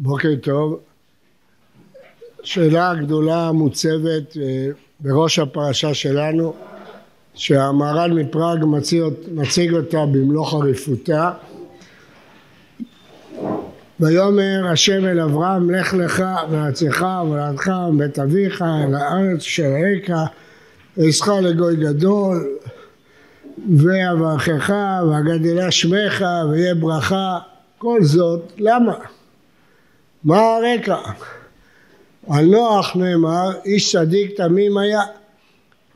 בוקר טוב. שאלה גדולה מוצבת אה, בראש הפרשה שלנו, שהמהר"ל מפראג מציג, מציג אותה במלוא חריפותה. ויאמר השם אל אברהם לך לך מארצך ומולדתך ובית אביך אל הארץ אשר אראך ואשך לגוי גדול ואברכך ואגדלה שמך ויהיה ברכה כל זאת למה? מה הרקע? על נוח נאמר איש צדיק תמים היה.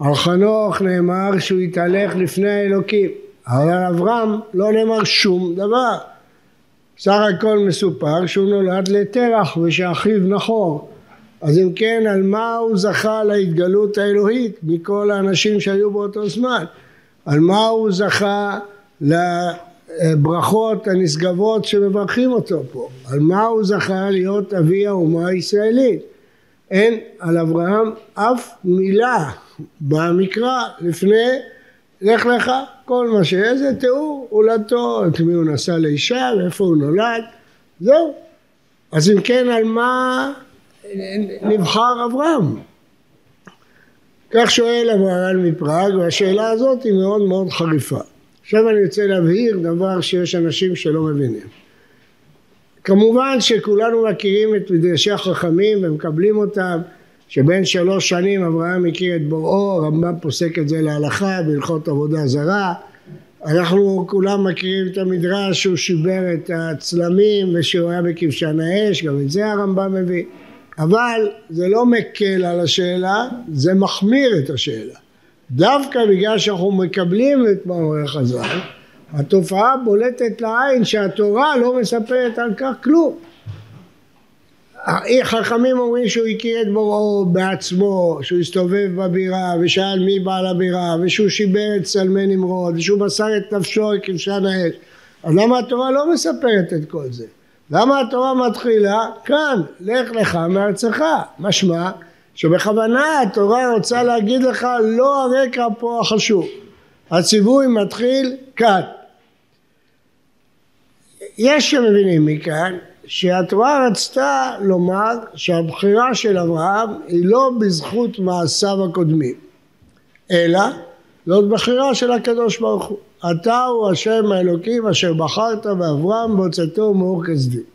על חנוך נאמר שהוא התהלך לפני האלוקים. אבל על אברהם לא נאמר שום דבר. סך הכל מסופר שהוא נולד לתרח ושאחיו נחור. אז אם כן על מה הוא זכה להתגלות האלוהית מכל האנשים שהיו באותו זמן? על מה הוא זכה לברכות הנשגבות שמברכים אותו פה. על מה הוא זכה להיות אבי האומה הישראלית? אין על אברהם אף מילה במקרא לפני לך לך כל מה שיש זה תיאור הולדתו את מי הוא נשא לאישה ואיפה הוא נולד זהו. אז אם כן על מה נבחר אברהם? כך שואל המהר"ל מפראג והשאלה הזאת היא מאוד מאוד חריפה עכשיו אני רוצה להבהיר דבר שיש אנשים שלא מבינים. כמובן שכולנו מכירים את מדרשי החכמים ומקבלים אותם שבין שלוש שנים אברהם הכיר את בוראו, הרמב"ם פוסק את זה להלכה בהלכות עבודה זרה. אנחנו כולם מכירים את המדרש שהוא שיבר את הצלמים ושהוא היה בכבשן האש, גם את זה הרמב"ם מביא. אבל זה לא מקל על השאלה, זה מחמיר את השאלה דווקא בגלל שאנחנו מקבלים את מאמרי חז"ל התופעה בולטת לעין שהתורה לא מספרת על כך כלום. חכמים אומרים שהוא הכיר את בוראו בעצמו, שהוא הסתובב בבירה ושאל מי בעל הבירה ושהוא שיבר את צלמי נמרוד ושהוא מסר את נפשו כבשן האש אז למה התורה לא מספרת את כל זה? למה התורה מתחילה? כאן, לך לך מארצך. משמע שבכוונה התורה רוצה להגיד לך לא הרקע פה החשוב. הציווי מתחיל כאן. יש שמבינים מכאן שהתורה רצתה לומר שהבחירה של אברהם היא לא בזכות מעשיו הקודמים אלא זאת בחירה של הקדוש ברוך הוא אתה הוא השם האלוקים אשר בחרת באברהם בהוצאתו מאור כסדים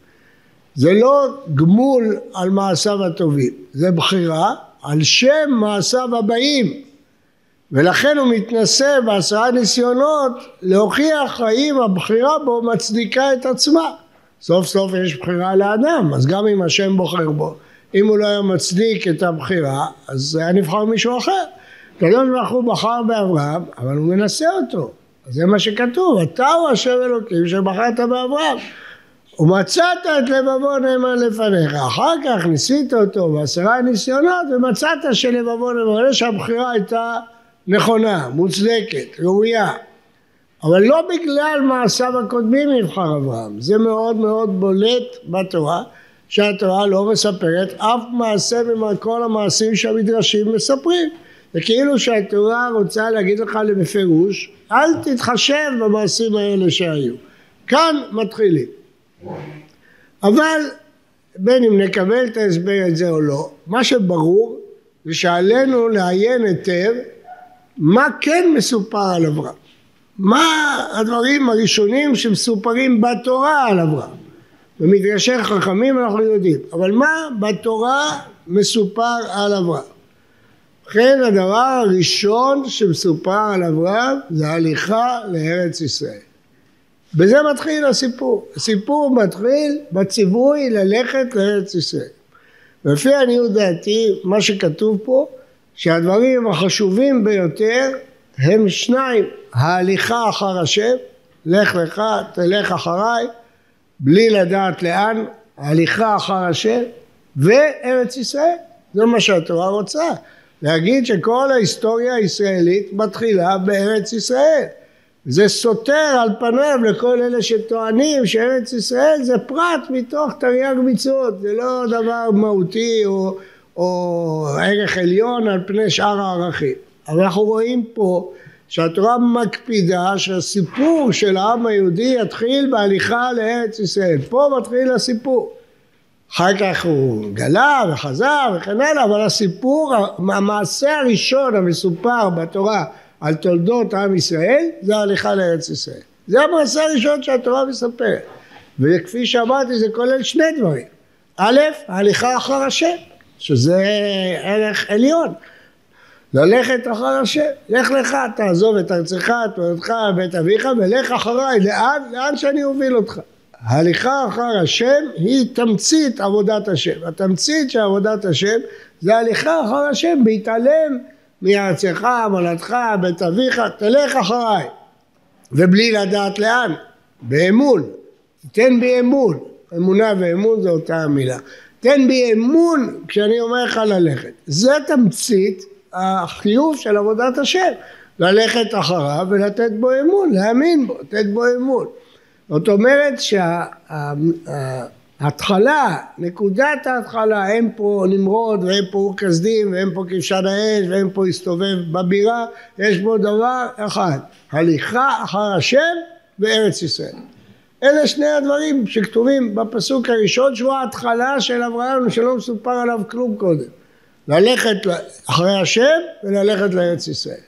זה לא גמול על מעשיו הטובים זה בחירה על שם מעשיו הבאים ולכן הוא מתנסה בעשרה ניסיונות להוכיח האם הבחירה בו מצדיקה את עצמה. סוף סוף יש בחירה לאדם, אז גם אם השם בוחר בו, אם הוא לא היה מצדיק את הבחירה, אז היה נבחר מישהו אחר. הקדוש ברוך הוא בחר באברהם, אבל הוא מנסה אותו. אז זה מה שכתוב, אתה הוא השם אלוקים שבחרת באברהם. ומצאת את לבבו נאמן לפניך, אחר כך ניסית אותו בעשרה ניסיונות ומצאת שלבבו נאמן, שהבחירה הייתה נכונה, מוצדקת, ראויה, אבל לא בגלל מעשיו הקודמים נבחר אברהם, זה מאוד מאוד בולט בתורה, שהתורה לא מספרת אף מעשה מכל המעשים שהמדרשים מספרים. זה כאילו שהתורה רוצה להגיד לך בפירוש, אל תתחשב במעשים האלה שהיו. כאן מתחילים. אבל בין אם נקבל את ההסבר הזה או לא, מה שברור זה שעלינו לעיין היטב מה כן מסופר על אברהם? מה הדברים הראשונים שמסופרים בתורה על אברהם? במדרשי חכמים אנחנו יודעים, אבל מה בתורה מסופר על אברהם? לכן הדבר הראשון שמסופר על אברהם זה הליכה לארץ ישראל. בזה מתחיל הסיפור. הסיפור מתחיל בציווי ללכת לארץ ישראל. ולפי עניות דעתי, מה שכתוב פה שהדברים החשובים ביותר הם שניים, ההליכה אחר השם, לך לך, תלך אחריי, בלי לדעת לאן, ההליכה אחר השם, וארץ ישראל, זה מה שהתורה רוצה, להגיד שכל ההיסטוריה הישראלית מתחילה בארץ ישראל. זה סותר על פניו לכל אלה שטוענים שארץ ישראל זה פרט מתוך תרי"ג מצוות, זה לא דבר מהותי או או ערך עליון על פני שאר הערכים. אבל אנחנו רואים פה שהתורה מקפידה שהסיפור של העם היהודי יתחיל בהליכה לארץ ישראל. פה מתחיל הסיפור. אחר כך הוא גלה וחזר וכן הלאה, אבל הסיפור, המעשה הראשון המסופר בתורה על תולדות עם ישראל, זה ההליכה לארץ ישראל. זה המעשה הראשון שהתורה מספרת. וכפי שאמרתי, זה כולל שני דברים. א', ההליכה אחר השם, שזה ערך עליון. ללכת אחר השם. לך לך, תעזוב את ארצך, את מולדתך, בית אביך, ולך אחריי. לאן? לאן שאני אוביל אותך. ההליכה אחר השם היא תמצית עבודת השם. התמצית של עבודת השם זה הליכה אחר השם בהתעלם מארצך, מולדתך, בית אביך, תלך אחריי. ובלי לדעת לאן, באמון. תן בי אמון. אמונה ואמון זה אותה המילה. תן בי אמון כשאני אומר לך ללכת. זה תמצית החיוב של עבודת השם. ללכת אחריו ולתת בו אמון, להאמין בו, לתת בו אמון. זאת אומרת שההתחלה, נקודת ההתחלה, אין פה נמרוד ואין פה כסדים ואין פה כבשן האש ואין פה הסתובב בבירה, יש בו דבר אחד, הליכה אחר השם בארץ ישראל. אלה שני הדברים שכתובים בפסוק הראשון שהוא ההתחלה של אברהם שלא מסופר עליו כלום קודם. ללכת אחרי השם וללכת לארץ ישראל.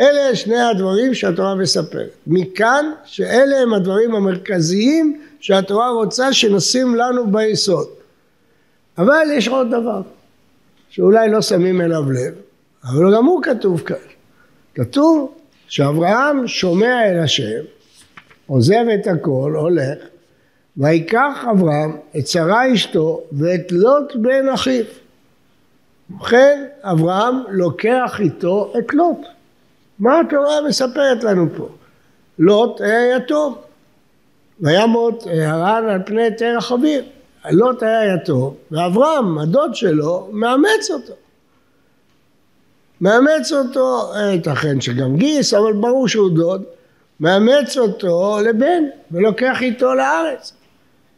אלה שני הדברים שהתורה מספרת. מכאן שאלה הם הדברים המרכזיים שהתורה רוצה שנשים לנו ביסוד. אבל יש עוד דבר שאולי לא שמים אליו לב, אבל גם הוא כתוב כאן. כתוב שאברהם שומע אל השם, עוזב את הכל, הולך, ויקח אברהם את שרה אשתו ואת לוט בן אחיו. ובכן אברהם לוקח איתו את לוט. מה התורה מספרת לנו פה? לוט היה יתום. וימות הרן על פני תרח אביו. לוט היה יתום, ואברהם, הדוד שלו, מאמץ אותו. מאמץ אותו, ייתכן שגם גיס, אבל ברור שהוא דוד, מאמץ אותו לבן ולוקח איתו לארץ.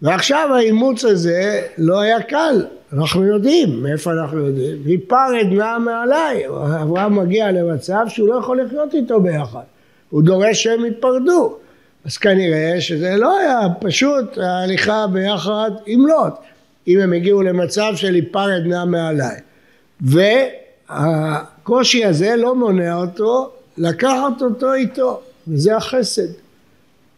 ועכשיו האימוץ הזה לא היה קל, אנחנו יודעים, מאיפה אנחנו יודעים? היפרד נע מעליי, אברהם מגיע למצב שהוא לא יכול לחיות איתו ביחד, הוא דורש שהם ייפרדו, אז כנראה שזה לא היה פשוט ההליכה ביחד עם לוט, אם הם הגיעו למצב של היפרד נע מעליי. והקושי הזה לא מונע אותו לקחת אותו איתו, וזה החסד.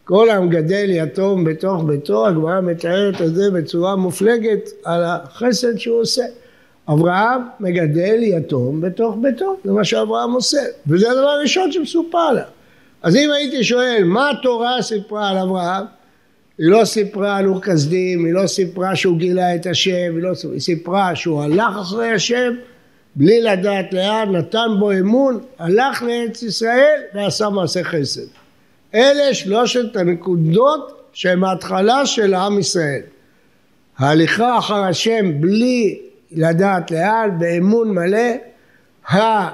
כל המגדל יתום בתוך ביתו, הגמרא מתארת את זה בצורה מופלגת על החסד שהוא עושה. אברהם מגדל יתום בתוך ביתו, זה מה שאברהם עושה, וזה הדבר הראשון שמסופר עליו. אז אם הייתי שואל מה התורה סיפרה על אברהם, היא לא סיפרה על אור כסדים, היא לא סיפרה שהוא גילה את השם, היא, לא, היא סיפרה שהוא הלך אחרי השם בלי לדעת לאן, נתן בו אמון, הלך לארץ ישראל ועשה מעשה חסד. אלה שלושת הנקודות שהן ההתחלה של עם ישראל. ההליכה אחר השם בלי לדעת לאן, באמון מלא, הארץ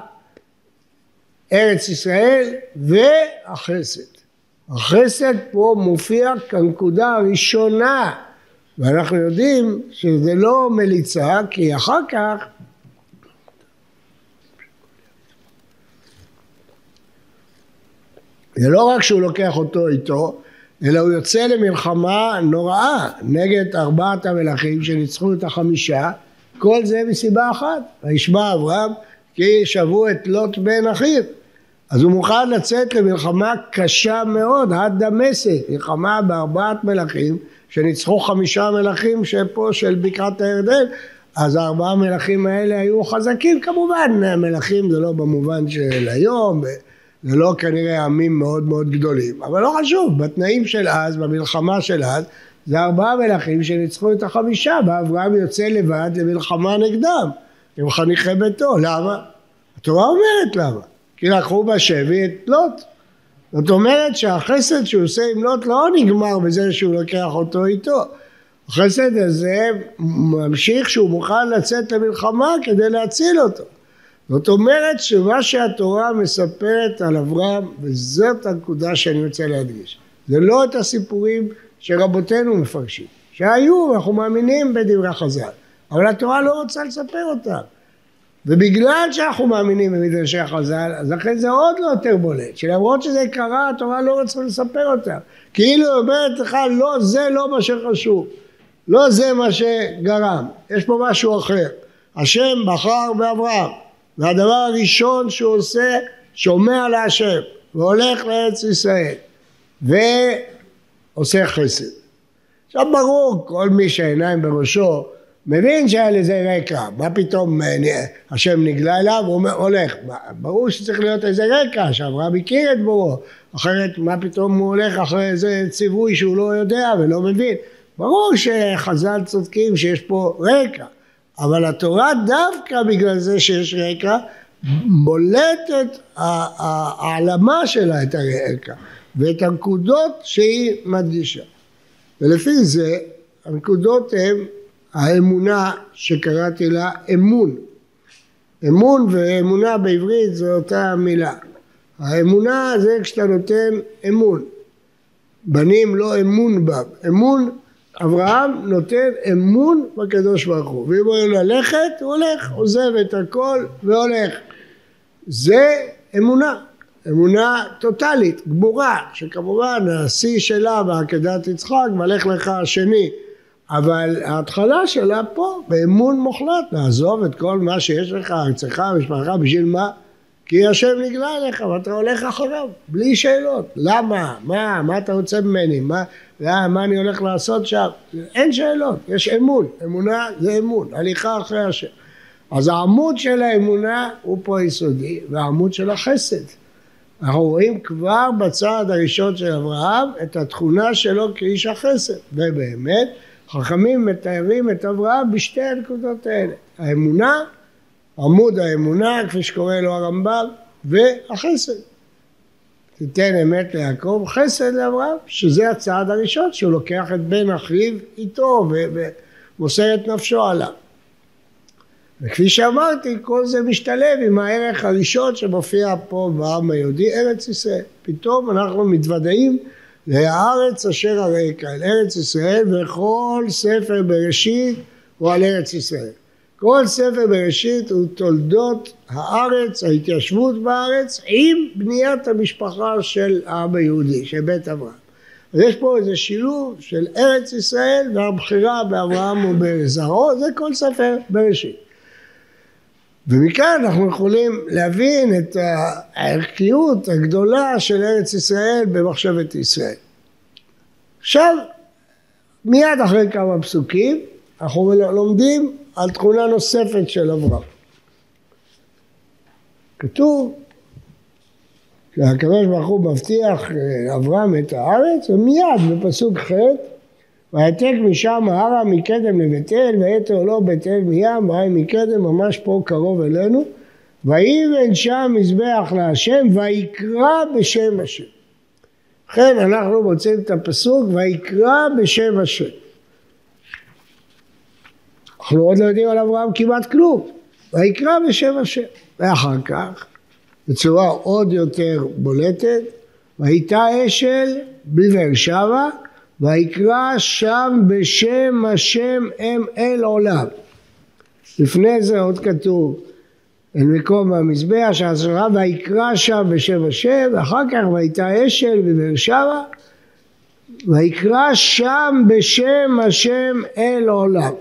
ישראל והחסד. החסד פה מופיע כנקודה הראשונה ואנחנו יודעים שזה לא מליצה כי אחר כך זה לא רק שהוא לוקח אותו איתו, אלא הוא יוצא למלחמה נוראה נגד ארבעת המלכים שניצחו את החמישה, כל זה מסיבה אחת, וישמע אברהם כי שבו את לוט בן אחיו. אז הוא מוכן לצאת למלחמה קשה מאוד, עד דמשק, מלחמה בארבעת מלכים שניצחו חמישה מלכים שפה של בקעת הירדן, אז הארבעה מלכים האלה היו חזקים כמובן, מלכים זה לא במובן של היום, זה לא כנראה עמים מאוד מאוד גדולים, אבל לא חשוב, בתנאים של אז, במלחמה של אז, זה ארבעה מלכים שניצחו את החמישה, ואברהם יוצא לבד למלחמה נגדם, עם חניכי ביתו, למה? התורה אומרת למה, כי לקחו בשבי את לוט. זאת אומרת שהחסד שהוא עושה עם לוט לא נגמר בזה שהוא לוקח אותו איתו. החסד הזה ממשיך שהוא מוכן לצאת למלחמה כדי להציל אותו. זאת אומרת שמה שהתורה מספרת על אברהם, וזאת הנקודה שאני רוצה להדגיש, זה לא את הסיפורים שרבותינו מפרשים, שהיו, אנחנו מאמינים בדברי חז"ל, אבל התורה לא רוצה לספר אותם. ובגלל שאנחנו מאמינים במדרשי חז"ל, אז לכן זה עוד לא יותר בולט, שלמרות שזה קרה, התורה לא רוצה לספר אותם. כאילו היא אומרת לך, לא, זה לא מה שחשוב. לא זה מה שגרם, יש פה משהו אחר. השם בחר באברהם, והדבר הראשון שהוא עושה, שומע להשם, והולך לארץ ישראל, ועושה חסד. עכשיו ברור, כל מי שהעיניים בראשו, מבין שהיה לזה רקע, מה פתאום אה, השם נגלה אליו, הוא הולך, ברור שצריך להיות איזה רקע, שאברהם הכיר את בורו, אחרת מה פתאום הוא הולך אחרי איזה ציווי שהוא לא יודע ולא מבין, ברור שחז"ל צודקים שיש פה רקע, אבל התורה דווקא בגלל זה שיש רקע, בולטת העלמה שלה את הרקע ואת הנקודות שהיא מדגישה. ולפי זה הנקודות הן האמונה שקראתי לה אמון. אמון ואמונה בעברית זו אותה מילה. האמונה זה כשאתה נותן אמון. בנים לא אמון בם. אמון, אברהם נותן אמון בקדוש ברוך הוא. ואם הוא אומר ללכת, הוא הולך, עוזב את הכל והולך. זה אמונה. אמונה טוטאלית, גמורה, שכמובן השיא שלה בעקדת יצחק, מלך לך השני. אבל ההתחלה שלה פה, באמון מוחלט, לעזוב את כל מה שיש לך, ארצך, משפחה, בשביל מה? כי השם נגלה אליך ואתה הולך אחריו, בלי שאלות. למה? מה? מה אתה רוצה ממני? מה, מה, מה אני הולך לעשות שם? אין שאלות, יש אמון. אמונה זה אמון, הליכה אחרי השם. אז העמוד של האמונה הוא פה יסודי, והעמוד של החסד. אנחנו רואים כבר בצעד הראשון של אברהם את התכונה שלו כאיש החסד, ובאמת חכמים מתארים את אברהם בשתי הנקודות האלה, האמונה, עמוד האמונה, כפי שקורא לו הרמב"ם, והחסד. תיתן אמת ליעקב, חסד לאברהם, שזה הצעד הראשון, שהוא לוקח את בן אחיו איתו ומוסר את נפשו עליו. וכפי שאמרתי, כל זה משתלב עם הערך הראשון שמופיע פה בעם היהודי, ארץ ישראל. פתאום אנחנו מתוודעים לארץ אשר הרקע, אל ארץ ישראל, וכל ספר בראשית הוא על ארץ ישראל. כל ספר בראשית הוא תולדות הארץ, ההתיישבות בארץ, עם בניית המשפחה של העם היהודי, של בית אברהם. אז יש פה איזה שילוב של ארץ ישראל והבחירה באברהם ובזרעו, זה כל ספר בראשית. ומכאן אנחנו יכולים להבין את הערכיות הגדולה של ארץ ישראל במחשבת ישראל. עכשיו, מיד אחרי כמה פסוקים, אנחנו לומדים על תכונה נוספת של אברהם. כתוב שהקדוש ברוך הוא מבטיח לאברהם את הארץ, ומיד בפסוק ח' ויעתק משם ההרה מקדם לבית אל, ויתר לו בית אל מים, והי מקדם ממש פה קרוב אלינו, ויבן שם מזבח להשם, ויקרא בשם השם. לכן אנחנו מוצאים את הפסוק, ויקרא בשם השם. אנחנו עוד לא יודעים על אברהם כמעט כלום, ויקרא בשם השם. ואחר כך, בצורה עוד יותר בולטת, והייתה אשל בבאר שבע ויקרא שם בשם השם אם אל עולם. לפני זה עוד כתוב אל מקום המזבח שעשרה ויקרא שם בשם השם ואחר כך והייתה אשל בבאר שבע ויקרא שם בשם השם אל עולם.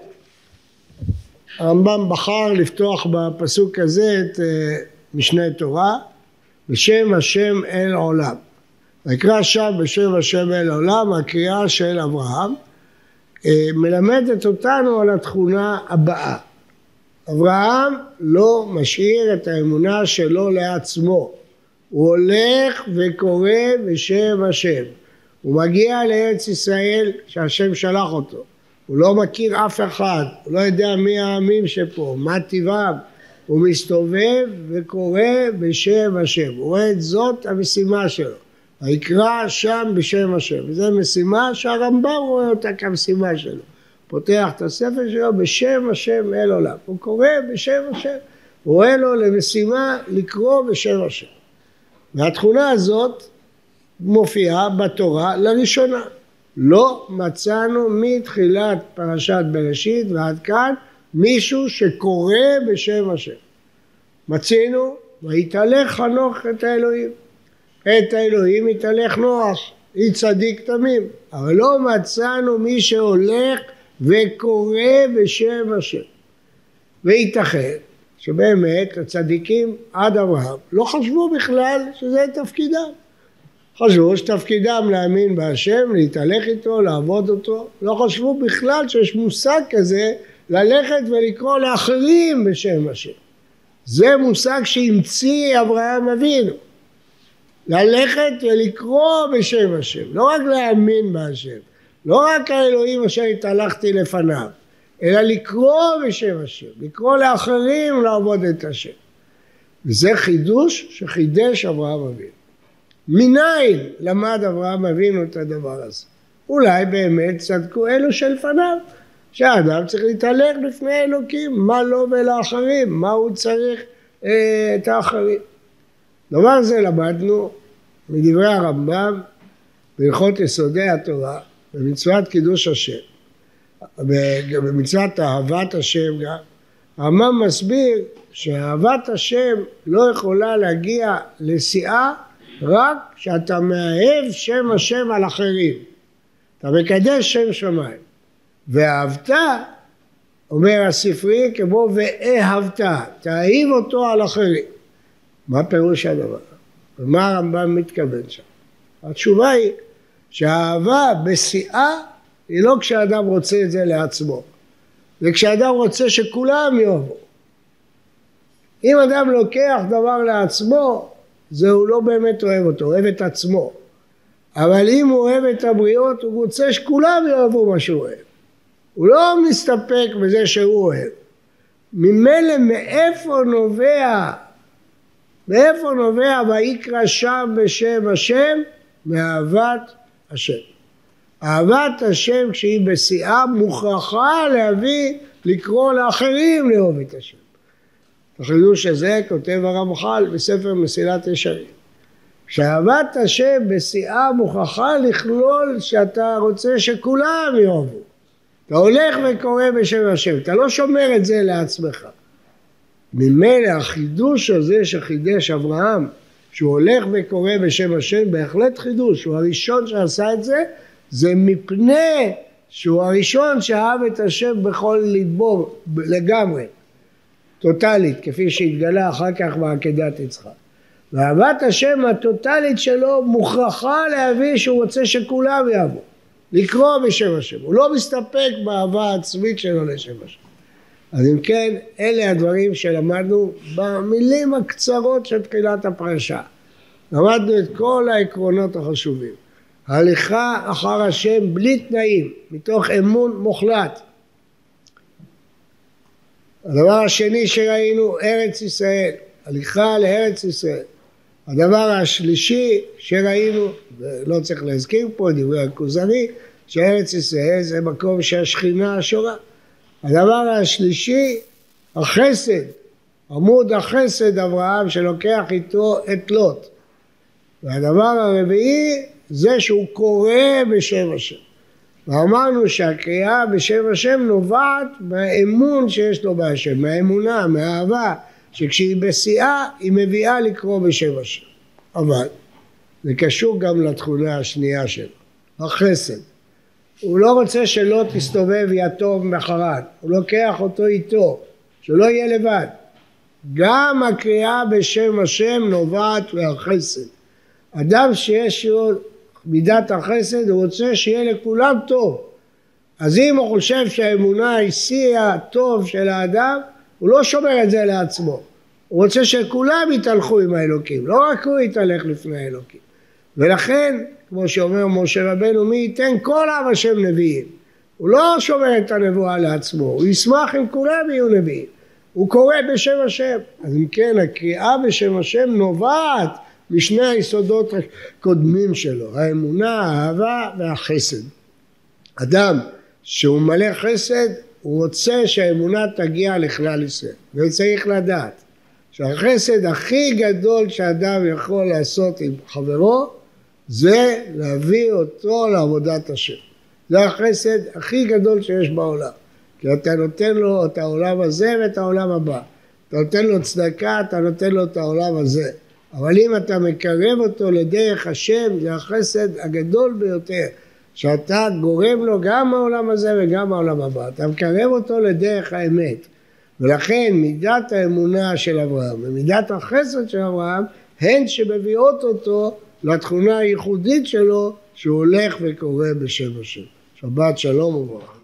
הרמב"ם בחר לפתוח בפסוק הזה את אה, משנה תורה בשם השם אל עולם ויקרא שם בשם השם אל עולם, הקריאה של אברהם, אה, מלמדת אותנו על התכונה הבאה. אברהם לא משאיר את האמונה שלו לעצמו, הוא הולך וקורא בשם השם. הוא מגיע לארץ ישראל שהשם שלח אותו. הוא לא מכיר אף אחד, הוא לא יודע מי העמים שפה, מה טבעם. הוא מסתובב וקורא בשם השם. הוא רואה את זאת המשימה שלו. ויקרא שם בשם השם. וזו משימה שהרמב"ם רואה אותה כמשימה שלו. פותח את הספר שלו בשם השם אל עולם. הוא קורא בשם השם. הוא רואה לו למשימה לקרוא בשם השם. והתכונה הזאת מופיעה בתורה לראשונה. לא מצאנו מתחילת פרשת בראשית ועד כאן מישהו שקורא בשם השם. מצינו ויתהלך חנוך את האלוהים. את האלוהים יתהלך נוח, היא צדיק תמים, אבל לא מצאנו מי שהולך וקורא בשם השם. וייתכן שבאמת הצדיקים עד אברהם לא חשבו בכלל שזה תפקידם. חשבו שתפקידם להאמין בהשם, להתהלך איתו, לעבוד אותו. לא חשבו בכלל שיש מושג כזה ללכת ולקרוא לאחרים בשם השם. זה מושג שהמציא אברהם אבינו. ללכת ולקרוא בשם השם, לא רק להאמין בהשם, לא רק האלוהים אשר התהלכתי לפניו, אלא לקרוא בשם השם, לקרוא לאחרים לעבוד את השם. וזה חידוש שחידש אברהם אבינו. מניין למד אברהם אבינו את הדבר הזה? אולי באמת צדקו אלו שלפניו, שהאדם צריך להתהלך לפני אלוקים, מה לו ולאחרים, מה הוא צריך אה, את האחרים. דבר זה למדנו מדברי הרמב"ם בהלכות יסודי התורה, במצוות קידוש השם, במצוות אהבת השם גם, הרמב"ם מסביר שאהבת השם לא יכולה להגיע לשיאה רק כשאתה מאהב שם השם על אחרים. אתה מקדש שם שמיים. ואהבת, אומר הספרי, כמו ואהבת, תאהיב אותו על אחרים. מה פירוש הדבר? ומה הרמב"ם מתכוון שם? התשובה היא שהאהבה בשיאה היא לא כשאדם רוצה את זה לעצמו, זה כשאדם רוצה שכולם יאהבו. אם אדם לוקח דבר לעצמו, זה הוא לא באמת אוהב אותו, אוהב את עצמו. אבל אם הוא אוהב את הבריות, הוא רוצה שכולם יאהבו מה שהוא אוהב. הוא לא מסתפק בזה שהוא אוהב. ממילא מאיפה נובע, מאיפה נובע ויקרא שם בשם השם? מאהבת השם. אהבת השם כשהיא בשיאה מוכרחה להביא, לקרוא לאחרים לאהוב את השם. החידוש הזה כותב הרמח"ל בספר מסילת ישרים. שאהבת השם בשיאה מוכרחה לכלול שאתה רוצה שכולם יאהבו. אתה הולך וקורא בשם השם, אתה לא שומר את זה לעצמך. ממילא החידוש הזה שחידש אברהם, שהוא הולך וקורא בשם השם, בהחלט חידוש, הוא הראשון שעשה את זה, זה מפני שהוא הראשון שאהב את השם בכל ליבו לגמרי. טוטאלית, כפי שהתגלה אחר כך בעקדת יצחק. ואהבת השם הטוטאלית שלו מוכרחה להביא שהוא רוצה שכולם יאהבו, לקרוא בשם השם. הוא לא מסתפק באהבה העצמית שלו לשם השם. אז אם כן, אלה הדברים שלמדנו במילים הקצרות של תחילת הפרשה. למדנו את כל העקרונות החשובים. הליכה אחר השם בלי תנאים, מתוך אמון מוחלט. הדבר השני שראינו, ארץ ישראל, הליכה לארץ ישראל. הדבר השלישי שראינו, ולא צריך להזכיר פה, דברי הכוזרי, שארץ ישראל זה מקום שהשכינה שורה. הדבר השלישי, החסד, עמוד החסד אברהם שלוקח איתו את לוט. והדבר הרביעי זה שהוא קורא בשם השם. ואמרנו שהקריאה בשם השם נובעת מהאמון שיש לו בהשם, מהאמונה, מהאהבה, שכשהיא בשיאה היא מביאה לקרוא בשם השם. אבל זה קשור גם לתכונה השנייה שלו, החסד. הוא לא רוצה שלא תסתובב יתום מחרת, הוא לוקח אותו איתו, שלא יהיה לבד. גם הקריאה בשם השם נובעת מהחסד. אדם שיש לו מידת החסד, הוא רוצה שיהיה לכולם טוב. אז אם הוא חושב שהאמונה היא שיא הטוב של האדם, הוא לא שומר את זה לעצמו. הוא רוצה שכולם יתהלכו עם האלוקים, לא רק הוא יתהלך לפני האלוקים. ולכן, כמו שאומר משה רבנו, מי ייתן כל עם השם נביאים. הוא לא שומר את הנבואה לעצמו, הוא ישמח אם כולם יהיו נביאים. הוא קורא בשם השם. אז אם כן, הקריאה בשם השם נובעת משני היסודות הקודמים שלו, האמונה, האהבה והחסד. אדם שהוא מלא חסד, הוא רוצה שהאמונה תגיע לכלל ישראל, וצריך לדעת שהחסד הכי גדול שאדם יכול לעשות עם חברו זה להביא אותו לעבודת השם. זה החסד הכי גדול שיש בעולם. כי אתה נותן לו את העולם הזה ואת העולם הבא. אתה נותן לו צדקה, אתה נותן לו את העולם הזה. אבל אם אתה מקרב אותו לדרך השם, זה החסד הגדול ביותר. שאתה גורם לו גם העולם הזה וגם העולם הבא, אתה מקרב אותו לדרך האמת. ולכן מידת האמונה של אברהם ומידת החסד של אברהם הן שמביאות אותו לתכונה הייחודית שלו שהוא הולך וקורא בשם השם. שבת שלום וברכה.